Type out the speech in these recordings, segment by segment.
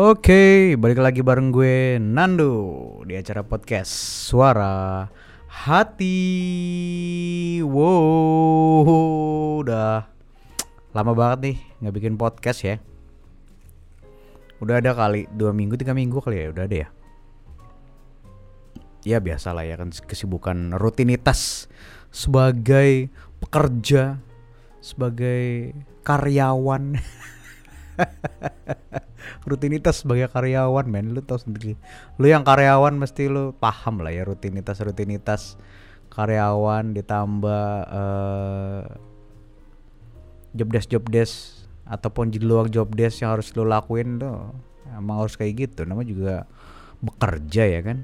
Oke, balik lagi bareng gue Nando di acara podcast Suara Hati. Wow, udah lama banget nih nggak bikin podcast ya. Udah ada kali dua minggu tiga minggu kali ya udah ada ya. Ya biasa lah ya kan kesibukan rutinitas sebagai pekerja, sebagai karyawan. rutinitas sebagai karyawan men. Lu tau sendiri. Lu yang karyawan mesti lu paham lah ya rutinitas rutinitas karyawan ditambah uh, job desk job desk ataupun di luar job desk yang harus lu lakuin tuh emang harus kayak gitu. Namanya juga bekerja ya kan.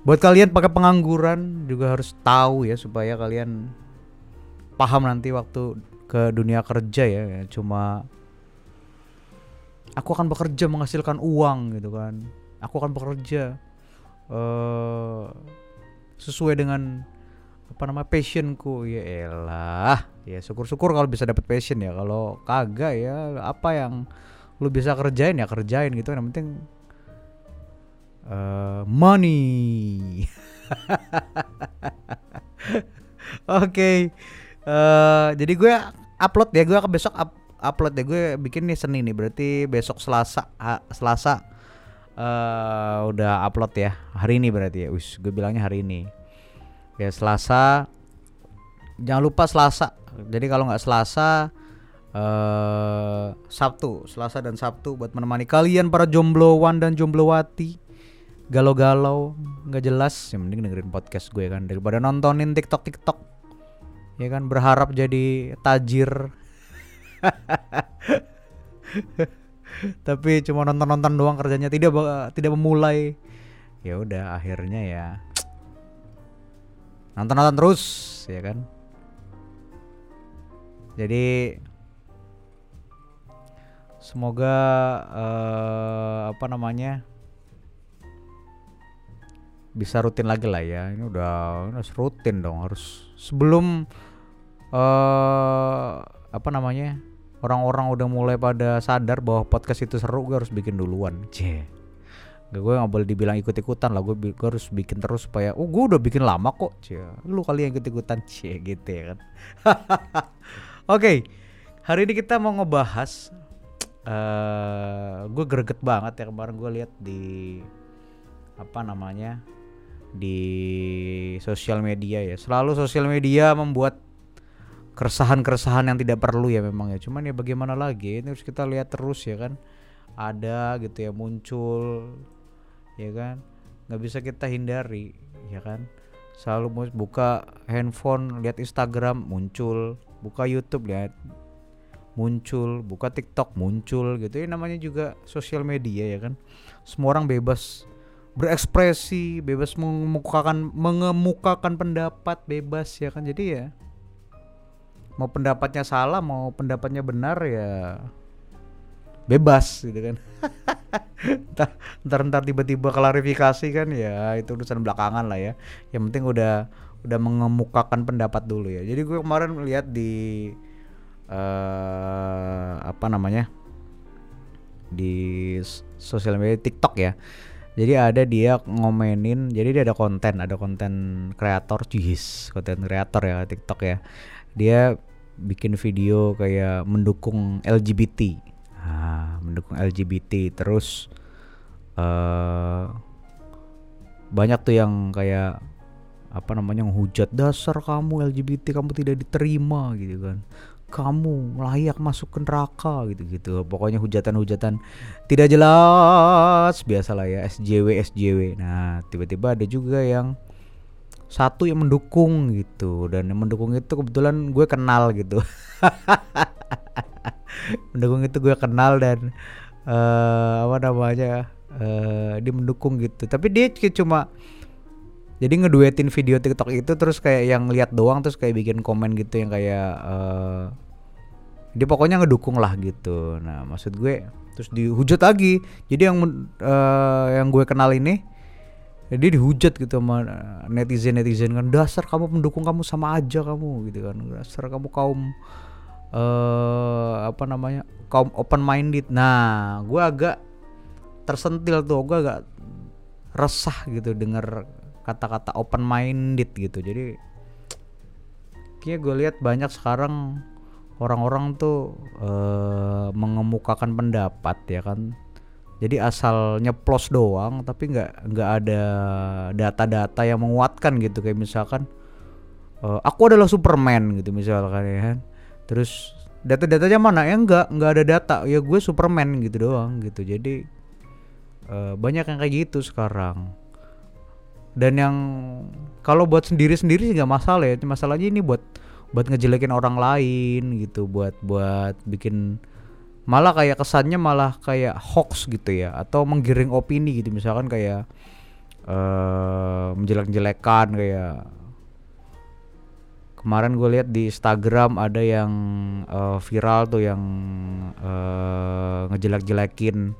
Buat kalian pakai pengangguran juga harus tahu ya supaya kalian paham nanti waktu ke dunia kerja ya. Cuma aku akan bekerja menghasilkan uang gitu kan. Aku akan bekerja uh, sesuai dengan apa nama passionku. Ya elah ya syukur-syukur kalau bisa dapat passion ya. Kalau kagak ya apa yang lu bisa kerjain ya kerjain gitu. Yang penting uh, money. Oke okay. uh, jadi gue upload ya. Gue besok up, upload deh. Gue bikin nih Senin nih berarti besok Selasa ha, Selasa uh, udah upload ya. Hari ini berarti ya. Us gue bilangnya hari ini. Ya Selasa. Jangan lupa Selasa. Jadi kalau nggak Selasa uh, Sabtu. Selasa dan Sabtu buat menemani kalian para jomblowan dan jomblowati. Galau-galau nggak jelas. Yang mending dengerin podcast gue kan daripada nontonin TikTok TikTok ya kan berharap jadi tajir tapi cuma nonton-nonton doang kerjanya tidak tidak memulai. Ya udah akhirnya ya nonton-nonton terus ya kan? Jadi semoga uh, apa namanya bisa rutin lagi lah ya. Ini udah harus rutin dong harus sebelum uh, apa namanya orang-orang udah mulai pada sadar bahwa podcast itu seru gue harus bikin duluan. Gak gue gak boleh dibilang ikut-ikutan lah. Gue, gue harus bikin terus supaya oh gue udah bikin lama kok. Cie lu kali yang ikut-ikutan. Cie gitu ya kan. Oke okay, hari ini kita mau ngebahas uh, gue greget banget ya. Kemarin gue lihat di apa namanya di sosial media ya. Selalu sosial media membuat keresahan-keresahan yang tidak perlu ya memang ya. Cuman ya bagaimana lagi? Ini harus kita lihat terus ya kan. Ada gitu ya muncul ya kan. Nggak bisa kita hindari ya kan. Selalu buka handphone lihat Instagram muncul. Buka YouTube lihat muncul. Buka TikTok muncul gitu. Ya namanya juga sosial media ya kan. Semua orang bebas berekspresi bebas mengemukakan mengemukakan pendapat bebas ya kan. Jadi ya mau pendapatnya salah mau pendapatnya benar ya bebas gitu kan. Ntar ntar tiba-tiba klarifikasi kan ya itu urusan belakangan lah ya. Yang penting udah udah mengemukakan pendapat dulu ya. Jadi gue kemarin lihat di uh, apa namanya di sosial media TikTok ya. Jadi ada dia ngomenin jadi dia ada konten ada konten kreator jihis konten kreator ya TikTok ya dia bikin video kayak mendukung LGBT nah, mendukung LGBT terus uh, banyak tuh yang kayak apa namanya menghujat dasar kamu LGBT kamu tidak diterima gitu kan. Kamu layak masuk ke neraka gitu-gitu. Pokoknya hujatan-hujatan tidak jelas. Biasalah ya SJW SJW nah tiba-tiba ada juga yang satu yang mendukung gitu. Dan yang mendukung itu kebetulan gue kenal gitu. Mendukung itu gue kenal dan uh, apa namanya uh, dia mendukung gitu. Tapi dia cuma jadi ngeduetin video TikTok itu terus kayak yang lihat doang terus kayak bikin komen gitu yang kayak uh, dia pokoknya ngedukung lah gitu. Nah maksud gue terus dihujat lagi. Jadi yang uh, yang gue kenal ini dia dihujat gitu sama netizen netizen kan dasar kamu pendukung kamu sama aja kamu gitu kan. Dasar kamu kaum uh, apa namanya kaum open minded nah gue agak tersentil tuh gue agak resah gitu denger kata-kata open minded gitu. Jadi kayak gue lihat banyak sekarang orang-orang tuh uh, mengemukakan pendapat ya kan jadi asal nyeplos doang tapi nggak nggak ada data-data yang menguatkan gitu. Kayak misalkan uh, aku adalah Superman gitu misalkan ya kan. Terus data-datanya mana? Ya nggak nggak ada data. Ya gue Superman gitu doang gitu. Jadi uh, banyak yang kayak gitu sekarang. Dan yang kalau buat sendiri-sendiri sih nggak masalah ya. Masalahnya ini buat buat ngejelekin orang lain gitu. Buat buat bikin malah kayak kesannya malah kayak hoax gitu ya atau menggiring opini gitu. Misalkan kayak uh, menjelek-jelekan kayak kemarin gue lihat di Instagram ada yang uh, viral tuh yang uh, ngejelek-jelekin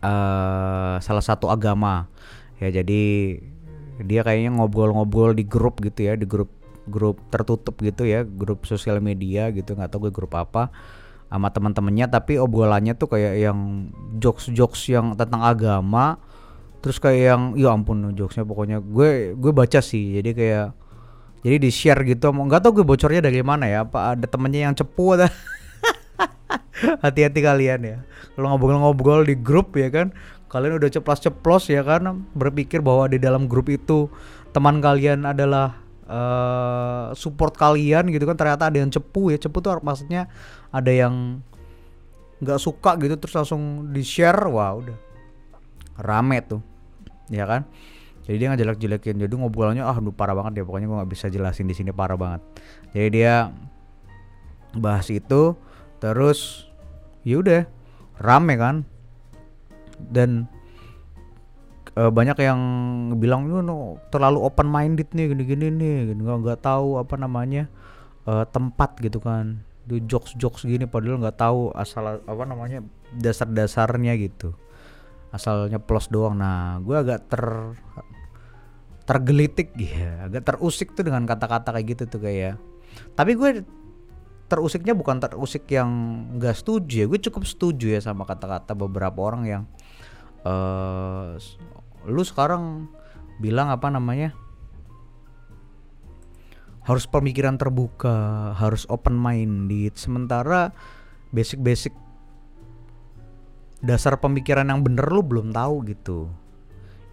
uh, salah satu agama. Ya jadi dia kayaknya ngobrol-ngobrol di grup gitu ya di grup grup tertutup gitu ya grup sosial media gitu nggak tahu gue grup apa sama teman-temannya tapi obrolannya tuh kayak yang jokes-jokes yang tentang agama terus kayak yang ya ampun jokesnya pokoknya. Gue gue baca sih jadi kayak jadi di share gitu. Nggak tahu gue bocornya dari mana ya apa ada temennya yang cepu ada hati-hati kalian ya. Kalau ngobrol-ngobrol di grup ya kan kalian udah ceplos-ceplos ya kan berpikir bahwa di dalam grup itu teman kalian adalah uh, support kalian gitu kan ternyata ada yang cepu ya. Cepu tuh maksudnya ada yang nggak suka gitu terus langsung di share wah udah. Rame tuh ya kan? Jadi dia ngejelek-jelekin jadi ngobrolnya ah udah parah banget ya pokoknya gue nggak bisa jelasin di sini parah banget. Jadi dia bahas itu terus yaudah rame kan? Dan uh, banyak yang bilang itu no, terlalu open minded nih gini-gini nih nggak nggak tahu apa namanya uh, tempat gitu kan. Itu jokes jokes gini padahal nggak tahu asal apa namanya dasar-dasarnya gitu. Asalnya plus doang. Nah gue agak ter tergelitik ya agak terusik tuh dengan kata-kata kayak gitu tuh kayak tapi gue terusiknya bukan terusik yang nggak setuju ya gue cukup setuju ya sama kata-kata beberapa orang yang uh, lu sekarang bilang apa namanya? Harus pemikiran terbuka harus open minded sementara basic-basic dasar pemikiran yang bener lu belum tahu gitu.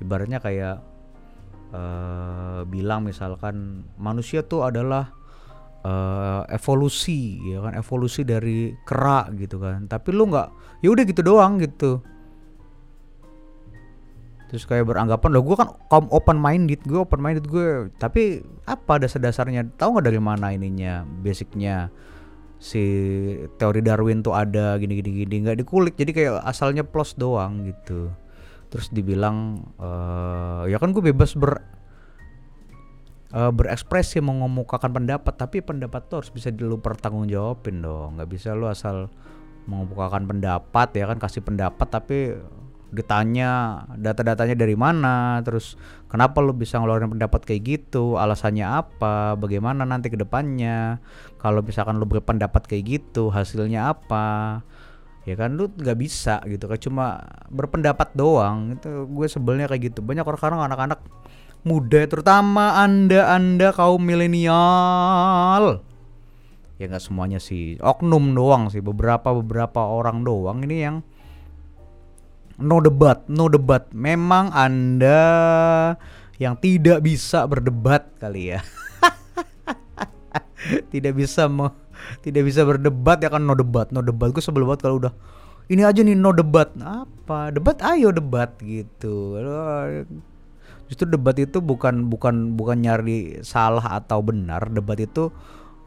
Ibaratnya kayak uh, bilang misalkan manusia tuh adalah uh, evolusi ya kan? Evolusi dari kera gitu kan. Tapi lu nggak ya udah gitu doang gitu terus kayak beranggapan loh gue kan kaum open minded gue open minded gue tapi apa dasar-dasarnya? Tahu nggak dari mana ininya? Basicnya si teori Darwin tuh ada gini gini gini nggak dikulik. Jadi kayak asalnya plus doang gitu. Terus dibilang uh, ya kan gue bebas ber uh, berekspresi mengemukakan pendapat. Tapi pendapat tuh harus bisa lu pertanggungjawabin dong. Nggak bisa lu asal mengemukakan pendapat ya kan kasih pendapat tapi ditanya data-datanya dari mana terus kenapa lu bisa ngeluarin pendapat kayak gitu alasannya apa bagaimana nanti ke depannya kalau misalkan lu berpendapat kayak gitu hasilnya apa ya kan lu nggak bisa gitu kan cuma berpendapat doang itu gue sebelnya kayak gitu. Banyak orang-orang anak-anak muda terutama anda anda kaum milenial. Ya nggak semuanya sih oknum doang sih beberapa beberapa orang doang ini yang no debat, no debat. Memang Anda yang tidak bisa berdebat kali ya. tidak bisa me, tidak bisa berdebat ya kan no debat, no debat. Gue sebel banget kalau udah ini aja nih no debat. Apa? Debat ayo debat gitu. Justru debat itu bukan bukan bukan nyari salah atau benar. Debat itu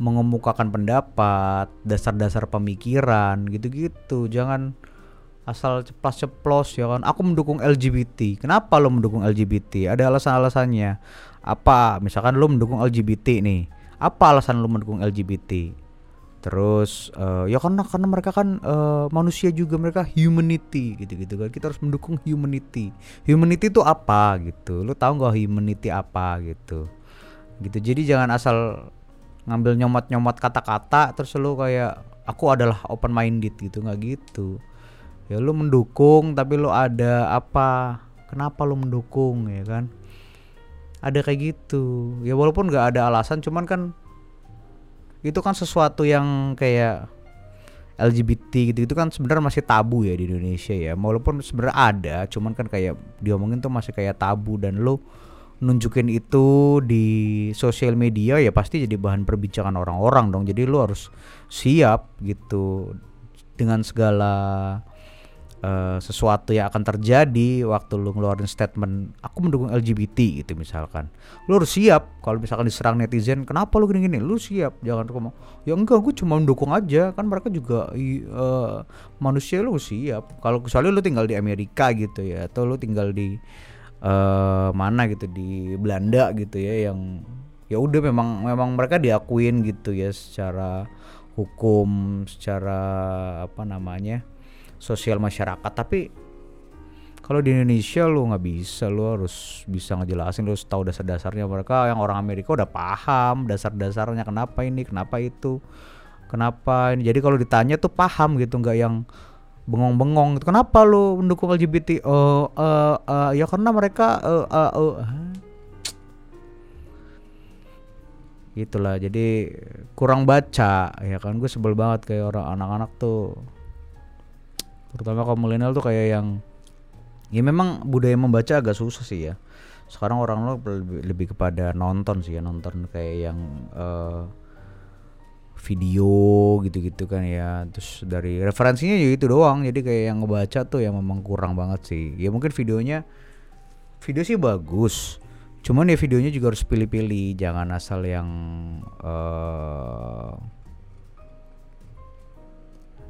mengemukakan pendapat, dasar-dasar pemikiran gitu-gitu. Jangan asal ceplos-ceplos ya kan? Aku mendukung LGBT kenapa lo mendukung LGBT ada alasan-alasannya. Apa? Misalkan lo mendukung LGBT nih apa alasan lo mendukung LGBT terus uh, ya karena karena mereka kan uh, manusia juga mereka humanity gitu gitu kan. Kita harus mendukung humanity. Humanity itu apa gitu? Lo tahu nggak humanity apa gitu? Gitu. Jadi jangan asal ngambil nyomot-nyomot kata-kata terus lo kayak aku adalah open minded gitu. Nggak gitu ya lu mendukung tapi lu ada apa? Kenapa lu mendukung ya kan? Ada kayak gitu. Ya walaupun nggak ada alasan cuman kan itu kan sesuatu yang kayak LGBT gitu itu kan sebenarnya masih tabu ya di Indonesia ya. Walaupun sebenarnya ada cuman kan kayak diomongin tuh masih kayak tabu dan lo nunjukin itu di sosial media ya pasti jadi bahan perbincangan orang-orang dong. Jadi lo harus siap gitu dengan segala uh, sesuatu yang akan terjadi waktu lu ngeluarin statement aku mendukung LGBT gitu misalkan. Lu harus siap kalau misalkan diserang netizen kenapa lu gini-gini? Lu siap. Jangan ngomong ya enggak gue cuma mendukung aja. Kan mereka juga uh, manusia lu siap. Kalau kecuali lu tinggal di Amerika gitu ya atau lu tinggal di uh, mana gitu di Belanda gitu ya yang ya udah memang memang mereka diakuin gitu ya secara hukum secara apa namanya sosial masyarakat. Tapi kalau di Indonesia lu nggak bisa lu harus bisa ngejelasin lu harus tahu dasar-dasarnya. Mereka yang orang Amerika udah paham dasar-dasarnya kenapa ini kenapa itu kenapa ini. Jadi kalau ditanya tuh paham gitu nggak yang bengong-bengong gitu. kenapa lu mendukung LGBT uh, uh, uh, ya karena mereka uh, uh, uh. itulah jadi kurang baca ya kan. Gue sebel banget kayak orang anak-anak tuh terutama kaum milenial tuh kayak yang ya memang budaya membaca agak susah sih ya. Sekarang orang lo lebih, lebih kepada nonton sih ya nonton kayak yang uh, video gitu-gitu kan ya. Terus dari referensinya juga itu doang. Jadi kayak yang ngebaca tuh yang memang kurang banget sih. Ya mungkin videonya video sih bagus. Cuman ya videonya juga harus pilih-pilih. Jangan asal yang uh,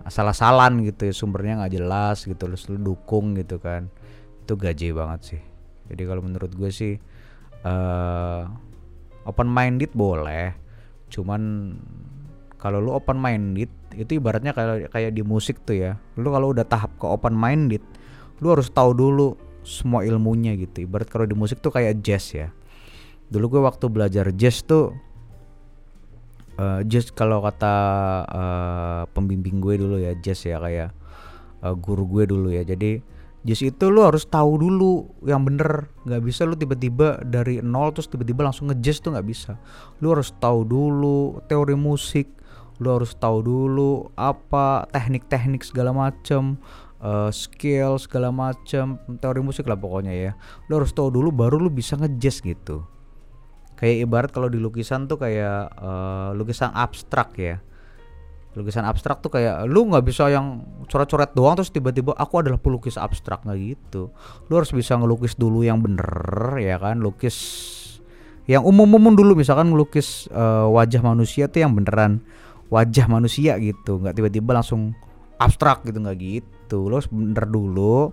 asal-asalan gitu ya sumbernya nggak jelas gitu terus lu dukung gitu kan. Itu gaje banget sih. Jadi kalau menurut gue sih uh, open minded boleh. Cuman kalau lu open minded itu ibaratnya kayak kayak di musik tuh ya. Lu kalau udah tahap ke open minded lu harus tahu dulu semua ilmunya gitu. Ibarat kalau di musik tuh kayak jazz ya. Dulu gue waktu belajar jazz tuh uh, jazz kalau kata uh, pembimbing gue dulu ya jazz ya kayak uh, guru gue dulu ya. Jadi jazz itu lu harus tahu dulu yang bener. Nggak bisa lu tiba-tiba dari nol terus tiba-tiba langsung ngejazz tuh nggak bisa. Lu harus tahu dulu teori musik lu harus tahu dulu apa teknik-teknik segala macem uh, skill segala macem teori musik lah pokoknya ya. Lu harus tahu dulu baru lu bisa ngejazz gitu kayak ibarat kalau di lukisan tuh kayak uh, lukisan abstrak ya. Lukisan abstrak tuh kayak lu nggak bisa yang coret-coret doang terus tiba-tiba aku adalah pelukis abstrak. Nggak gitu. Lu harus bisa ngelukis dulu yang bener ya kan? Lukis yang umum-umum dulu misalkan ngelukis uh, wajah manusia tuh yang beneran wajah manusia gitu. Nggak tiba-tiba langsung abstrak gitu nggak gitu. Lu harus bener dulu.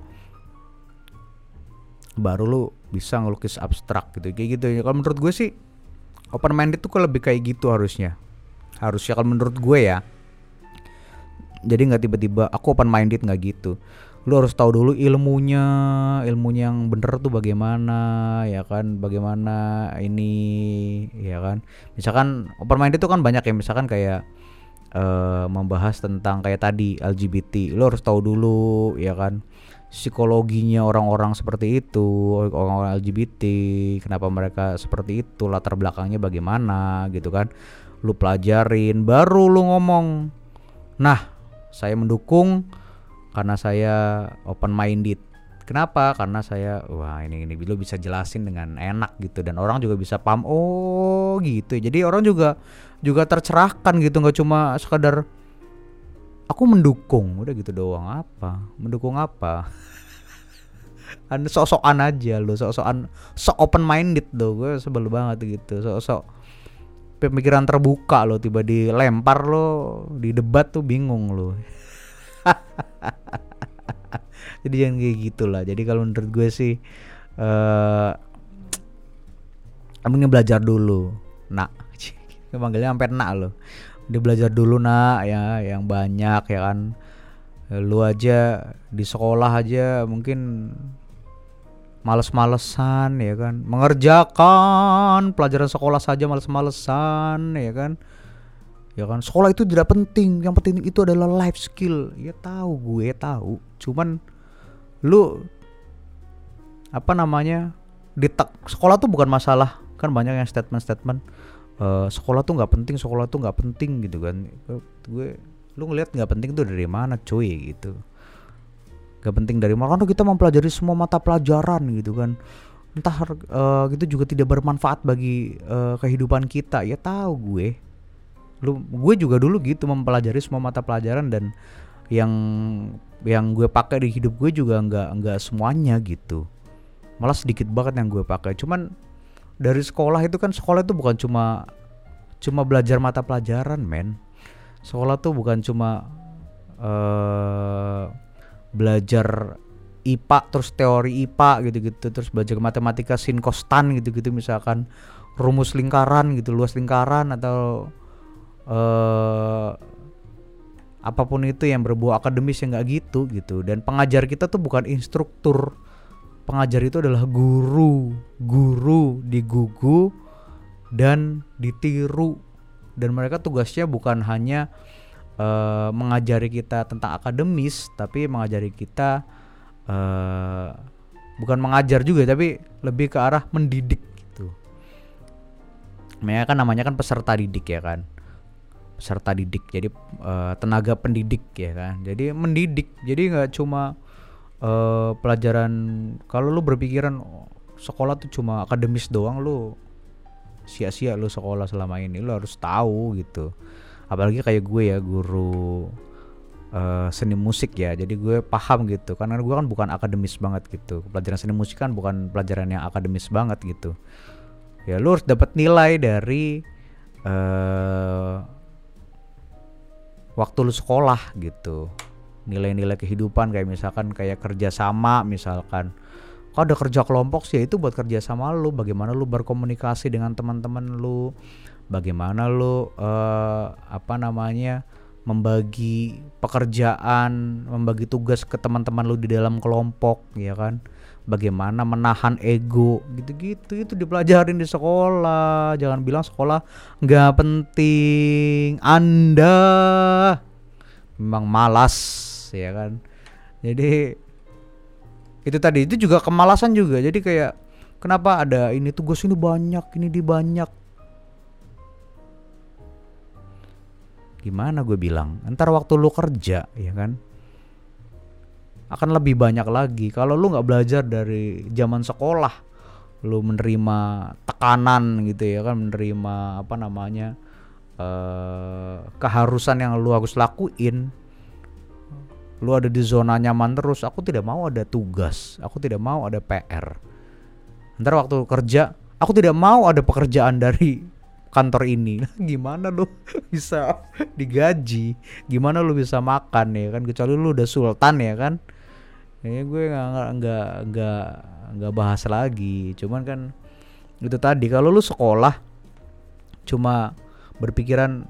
Baru lu bisa ngelukis abstrak gitu kayak gitu. Ya kalau menurut gue sih open minded tuh lebih kayak gitu harusnya. Harusnya kalau menurut gue ya. Jadi nggak tiba-tiba aku open minded nggak gitu. Lu harus tahu dulu ilmunya ilmunya yang bener tuh bagaimana ya kan? Bagaimana ini ya kan? Misalkan open minded tuh kan banyak ya. Misalkan kayak uh, membahas tentang kayak tadi LGBT lu harus tahu dulu ya kan psikologinya orang-orang seperti itu, orang-orang LGBT, kenapa mereka seperti itu, latar belakangnya bagaimana gitu kan. Lu pelajarin, baru lu ngomong. Nah, saya mendukung karena saya open minded. Kenapa? Karena saya wah ini ini lu bisa jelasin dengan enak gitu dan orang juga bisa paham oh gitu. Jadi orang juga juga tercerahkan gitu nggak cuma sekadar aku mendukung udah gitu doang. Apa? Mendukung apa? Anda sok-sokan aja lo sok-sokan sok open minded lo gue sebel banget gitu. Sok-sok pemikiran terbuka lo tiba dilempar lo di debat tuh bingung lo jadi jangan kayak gitulah. Jadi kalau menurut gue sih eh uh, belajar dulu. Nak. Manggilnya sampai nak lo dia belajar dulu nak ya yang banyak ya kan. Lu aja di sekolah aja mungkin males-malesan ya kan. Mengerjakan pelajaran sekolah saja males-malesan ya kan. Ya kan sekolah itu tidak penting. Yang penting itu adalah life skill. Ya tahu gue tahu. Cuman lu apa namanya ditek sekolah tuh bukan masalah. Kan banyak yang statement-statement uh, sekolah tuh nggak penting sekolah tuh nggak penting gitu kan. Gue lu ngeliat nggak penting tuh dari mana cuy? Gitu. Nggak penting dari mana karena kita mempelajari semua mata pelajaran gitu kan. Entah uh, gitu juga tidak bermanfaat bagi uh, kehidupan kita. Ya tahu gue. Lu gue juga dulu gitu mempelajari semua mata pelajaran dan yang yang gue pakai di hidup gue juga nggak nggak semuanya gitu. Malah sedikit banget yang gue pakai. Cuman dari sekolah itu kan sekolah itu bukan cuma cuma belajar mata pelajaran men. Sekolah tuh bukan cuma uh, belajar IPA terus teori IPA gitu-gitu terus belajar matematika sin kostan gitu-gitu misalkan rumus lingkaran gitu luas lingkaran atau uh, apa pun itu yang berbau akademis yang nggak gitu gitu. Dan pengajar kita tuh bukan instruktur pengajar itu adalah guru. Guru digugu dan ditiru. Dan mereka tugasnya bukan hanya uh, mengajari kita tentang akademis tapi mengajari kita uh, bukan mengajar juga tapi lebih ke arah mendidik gitu. Mereka kan namanya kan peserta didik ya kan? Peserta didik jadi uh, tenaga pendidik ya kan? Jadi mendidik jadi nggak cuma uh, pelajaran kalau lu berpikiran sekolah tuh cuma akademis doang lu sia-sia lu sekolah selama ini lu harus tahu gitu. Apalagi kayak gue ya guru uh, seni musik ya jadi gue paham gitu. Karena gue kan bukan akademis banget gitu. Pelajaran seni musik kan bukan pelajaran yang akademis banget gitu. Ya lu harus dapat nilai dari uh, waktu lu sekolah gitu nilai-nilai kehidupan kayak misalkan kayak kerja sama misalkan. Kalau ada kerja kelompok sih ya itu buat kerja sama lu. Bagaimana lu berkomunikasi dengan teman-teman lu. Bagaimana lu uh, apa namanya membagi pekerjaan membagi tugas ke teman-teman lu di dalam kelompok ya kan? Bagaimana menahan ego gitu-gitu. Itu dipelajarin di sekolah. Jangan bilang sekolah nggak penting. Anda memang malas ya kan. Jadi itu tadi itu juga kemalasan juga. Jadi kayak kenapa ada ini tugas ini banyak ini di banyak? Gimana gue bilang ntar waktu lu kerja ya kan akan lebih banyak lagi. Kalau lu nggak belajar dari zaman sekolah lu menerima tekanan gitu ya kan menerima apa namanya uh, keharusan yang lu harus lakuin lu ada di zona nyaman terus aku tidak mau ada tugas aku tidak mau ada PR ntar waktu kerja aku tidak mau ada pekerjaan dari kantor ini. Gimana lu bisa digaji? Gimana lu bisa makan ya kan? Kecuali lu udah sultan ya kan? Kayaknya gue nggak nggak nggak nggak bahas lagi. Cuman kan itu tadi kalau lu sekolah cuma berpikiran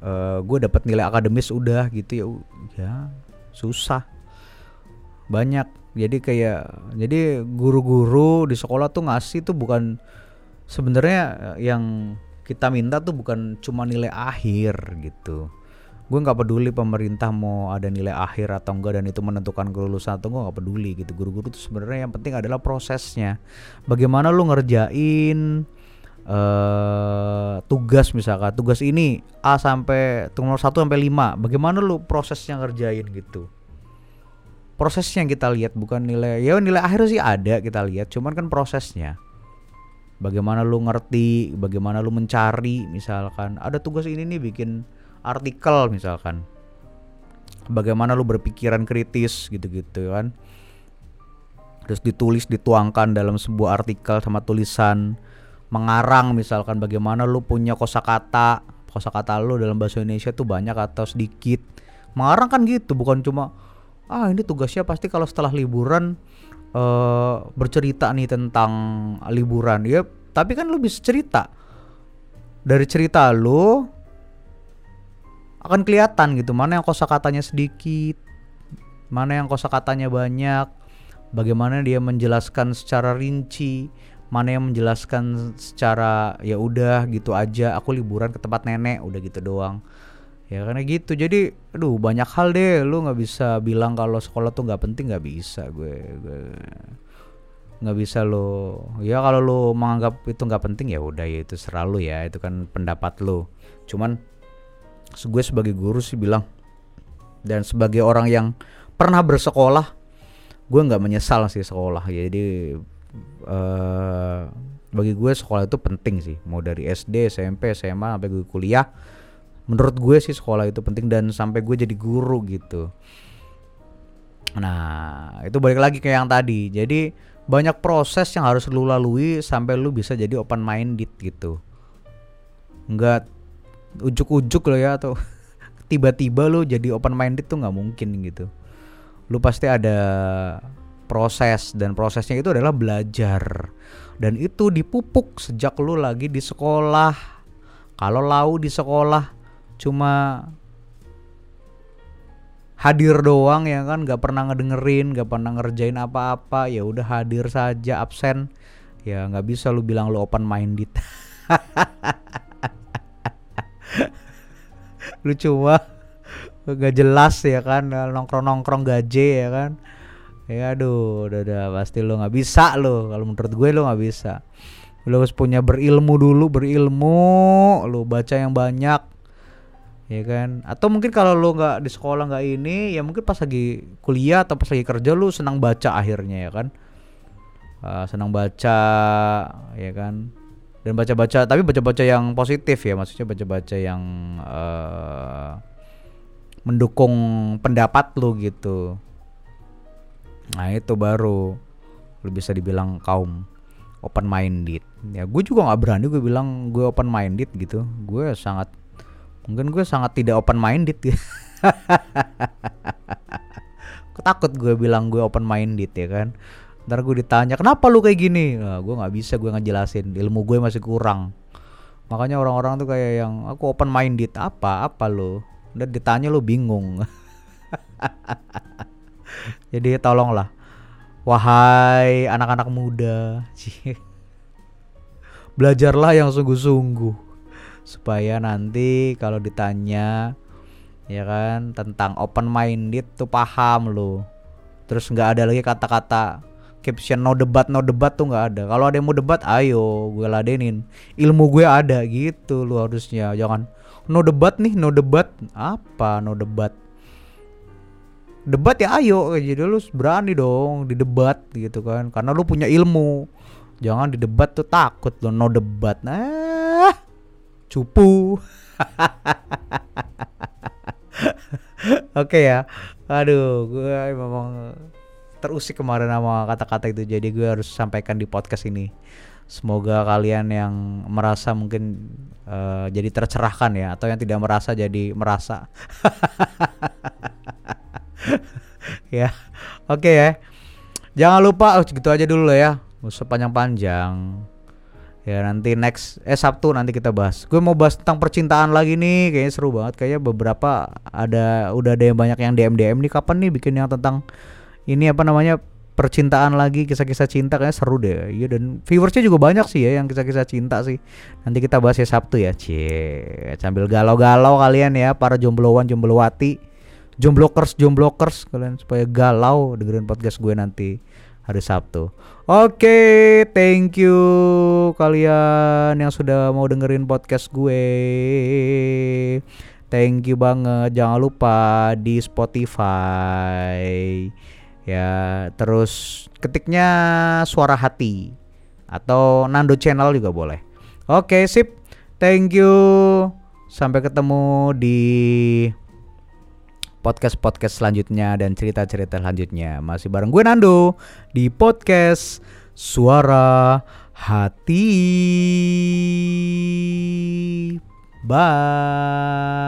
uh, gue dapat nilai akademis udah gitu ya ya susah. Banyak. Jadi kayak jadi guru-guru di sekolah tuh ngasih tuh bukan sebenarnya yang kita minta tuh bukan cuma nilai akhir gitu. Gue nggak peduli pemerintah mau ada nilai akhir atau enggak dan itu menentukan kelulusan atau gue nggak peduli gitu. Guru-guru itu sebenarnya yang penting adalah prosesnya. Bagaimana lu ngerjain uh, tugas misalkan tugas ini A sampai nomor 1 sampai 5 bagaimana lu prosesnya ngerjain gitu? Prosesnya yang kita lihat bukan nilai ya nilai akhir sih ada kita lihat cuman kan prosesnya. Bagaimana lu ngerti bagaimana lu mencari misalkan ada tugas ini nih bikin artikel misalkan. Bagaimana lu berpikiran kritis gitu-gitu kan. Terus ditulis dituangkan dalam sebuah artikel sama tulisan mengarang misalkan bagaimana lu punya kosakata kosakata lu dalam bahasa Indonesia tuh banyak atau sedikit. Mengarang kan gitu bukan cuma ah ini tugasnya pasti kalau setelah liburan uh, bercerita nih tentang liburan. Ya tapi kan lu bisa cerita. Dari cerita lu akan kelihatan gitu mana yang kosakatanya sedikit, mana yang kosakatanya banyak, bagaimana dia menjelaskan secara rinci, mana yang menjelaskan secara ya udah gitu aja, aku liburan ke tempat nenek, udah gitu doang. ya karena gitu jadi aduh banyak hal deh lu nggak bisa bilang kalau sekolah tuh nggak penting nggak bisa gue nggak bisa lo ya kalau lo menganggap itu nggak penting ya udah ya itu selalu ya itu kan pendapat lo cuman gue sebagai guru sih bilang dan sebagai orang yang pernah bersekolah gue nggak menyesal sih sekolah jadi uh, bagi gue sekolah itu penting sih. Mau dari SD SMP SMA sampai gue kuliah menurut gue sih sekolah itu penting dan sampai gue jadi guru gitu. Nah itu balik lagi ke yang tadi. Jadi banyak proses yang harus lu lalui sampai lu bisa jadi open minded gitu. Nggak ujuk-ujuk lo ya atau tiba-tiba lu jadi open minded tuh nggak mungkin gitu. Lu pasti ada proses dan prosesnya itu adalah belajar. Dan itu dipupuk sejak lu lagi di sekolah. Kalau lau di sekolah cuma hadir doang ya kan? Nggak pernah ngedengerin nggak pernah ngerjain apa-apa. Ya udah hadir saja absen. Ya nggak bisa lu bilang lu open minded lu cuma gak jelas ya kan? Nongkrong nongkrong gaje ya kan ya aduh udah udah pasti lo nggak bisa lo. Kalau menurut gue lo nggak bisa. Lo harus punya berilmu dulu berilmu lo baca yang banyak ya kan? Atau mungkin kalau lo nggak di sekolah nggak ini ya mungkin pas lagi kuliah atau pas lagi kerja lo senang baca akhirnya ya kan? Uh, senang baca ya kan? Dan baca-baca tapi baca-baca yang positif ya maksudnya baca-baca yang uh, mendukung pendapat lo gitu nah itu baru. Lu bisa dibilang kaum open minded ya gue juga nggak berani gue bilang gue open minded gitu. Gue sangat mungkin gue sangat tidak open minded ya takut gue bilang gue open minded ya kan. Ntar gue ditanya kenapa lu kayak gini? Nah, gue nggak bisa gue ngejelasin. Ilmu gue masih kurang. Makanya orang-orang tuh kayak yang aku open minded apa? Apa lo udah ditanya lu bingung jadi tolonglah. Wahai anak-anak muda. Belajarlah yang sungguh-sungguh. Supaya nanti kalau ditanya ya kan tentang open minded tuh paham lo terus nggak ada lagi kata-kata caption no debat no debat tuh nggak ada. Kalau ada yang mau debat ayo gue ladenin. Ilmu gue ada gitu lo harusnya. Jangan no debat nih no debat. Apa no debat debat ya ayo. Jadi lu berani dong di debat gitu kan. Karena lu punya ilmu. Jangan di debat tuh takut lo no debat. Nah cupu. Oke ya. Aduh gue memang terusik kemarin sama kata-kata itu. Jadi gue harus sampaikan di podcast ini. Semoga kalian yang merasa mungkin uh, jadi tercerahkan ya atau yang tidak merasa jadi merasa ya. Oke ya. Jangan lupa oh gitu aja dulu ya. Usah panjang-panjang ya nanti next eh Sabtu nanti kita bahas. Gue mau bahas tentang percintaan lagi nih. Kayaknya seru banget. Kayaknya beberapa ada udah ada yang banyak yang DM DM nih. Kapan nih bikin yang tentang ini apa namanya percintaan lagi kisah-kisah cinta. Kayaknya seru deh. Iya dan viewersnya juga banyak sih ya yang kisah-kisah cinta sih. Nanti kita bahas ya Sabtu ya. Cie sambil galau-galau kalian ya para jombloan jomblowati jomblokers jomblokers kalian supaya galau dengerin podcast gue nanti hari Sabtu. Oke, okay, thank you kalian yang sudah mau dengerin podcast gue. Thank you banget. Jangan lupa di Spotify. Ya, terus ketiknya suara hati atau Nando Channel juga boleh. Oke, okay, sip. Thank you. Sampai ketemu di podcast-podcast selanjutnya dan cerita-cerita selanjutnya. Masih bareng gue Nando di podcast Suara Hati. Bye.